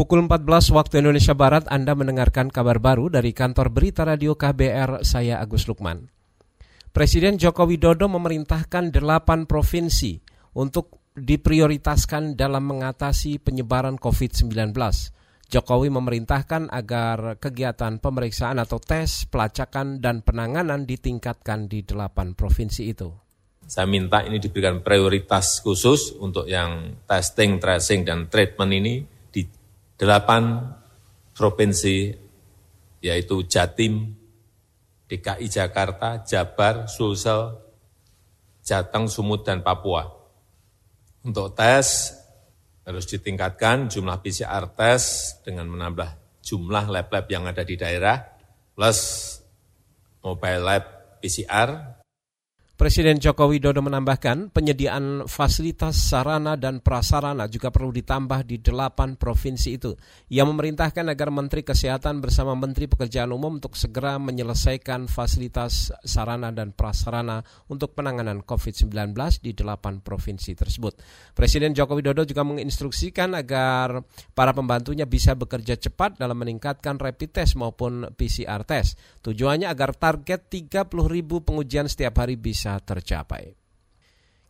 Pukul 14 waktu Indonesia Barat Anda mendengarkan kabar baru dari kantor berita radio KBR, saya Agus Lukman. Presiden Joko Widodo memerintahkan delapan provinsi untuk diprioritaskan dalam mengatasi penyebaran COVID-19. Jokowi memerintahkan agar kegiatan pemeriksaan atau tes, pelacakan, dan penanganan ditingkatkan di delapan provinsi itu. Saya minta ini diberikan prioritas khusus untuk yang testing, tracing, dan treatment ini delapan provinsi yaitu Jatim, DKI Jakarta, Jabar, Sulsel, Jateng, Sumut, dan Papua. Untuk tes harus ditingkatkan jumlah PCR tes dengan menambah jumlah lab-lab yang ada di daerah plus mobile lab PCR Presiden Joko Widodo menambahkan penyediaan fasilitas sarana dan prasarana juga perlu ditambah di delapan provinsi itu. Ia memerintahkan agar Menteri Kesehatan bersama Menteri Pekerjaan Umum untuk segera menyelesaikan fasilitas sarana dan prasarana untuk penanganan COVID-19 di delapan provinsi tersebut. Presiden Joko Widodo juga menginstruksikan agar para pembantunya bisa bekerja cepat dalam meningkatkan rapid test maupun PCR test. Tujuannya agar target 30 ribu pengujian setiap hari bisa bisa tercapai.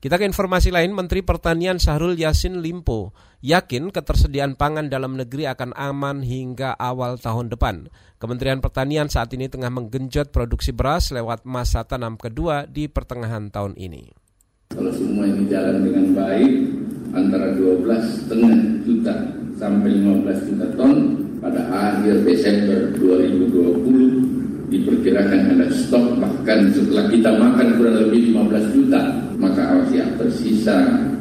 Kita ke informasi lain, Menteri Pertanian Sahrul Yasin Limpo yakin ketersediaan pangan dalam negeri akan aman hingga awal tahun depan. Kementerian Pertanian saat ini tengah menggenjot produksi beras lewat masa tanam kedua di pertengahan tahun ini. Kalau semua ini jalan dengan baik, antara 12,5 juta sampai 15 juta ton pada akhir Desember 2020 diperkirakan ada stok bahkan setelah kita makan kurang lebih 15 juta maka ya tersisa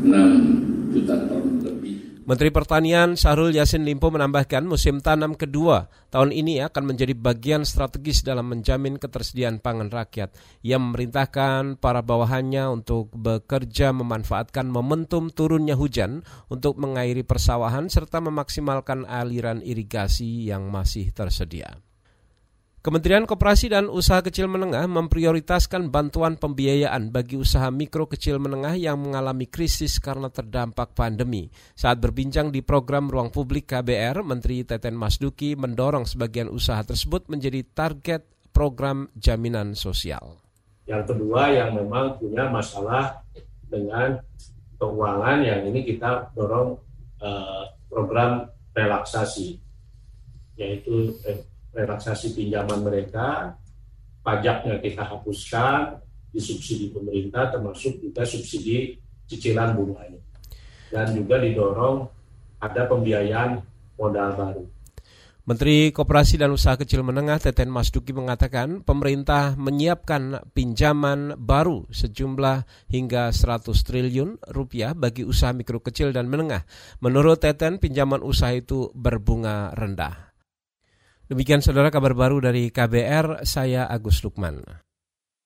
6 juta ton lebih. Menteri Pertanian Sahrul Yasin Limpo menambahkan musim tanam kedua tahun ini akan menjadi bagian strategis dalam menjamin ketersediaan pangan rakyat. Ia memerintahkan para bawahannya untuk bekerja memanfaatkan momentum turunnya hujan untuk mengairi persawahan serta memaksimalkan aliran irigasi yang masih tersedia. Kementerian Koperasi dan Usaha Kecil Menengah memprioritaskan bantuan pembiayaan bagi usaha mikro kecil menengah yang mengalami krisis karena terdampak pandemi. Saat berbincang di program Ruang Publik KBR, Menteri Teten Masduki mendorong sebagian usaha tersebut menjadi target program jaminan sosial. Yang kedua yang memang punya masalah dengan keuangan yang ini kita dorong uh, program relaksasi yaitu eh, relaksasi pinjaman mereka, pajaknya kita hapuskan, disubsidi pemerintah termasuk juga subsidi cicilan bunganya. Dan juga didorong ada pembiayaan modal baru. Menteri Koperasi dan Usaha Kecil Menengah Teten Masduki mengatakan pemerintah menyiapkan pinjaman baru sejumlah hingga 100 triliun rupiah bagi usaha mikro kecil dan menengah. Menurut Teten, pinjaman usaha itu berbunga rendah. Demikian saudara kabar baru dari KBR, saya Agus Lukman.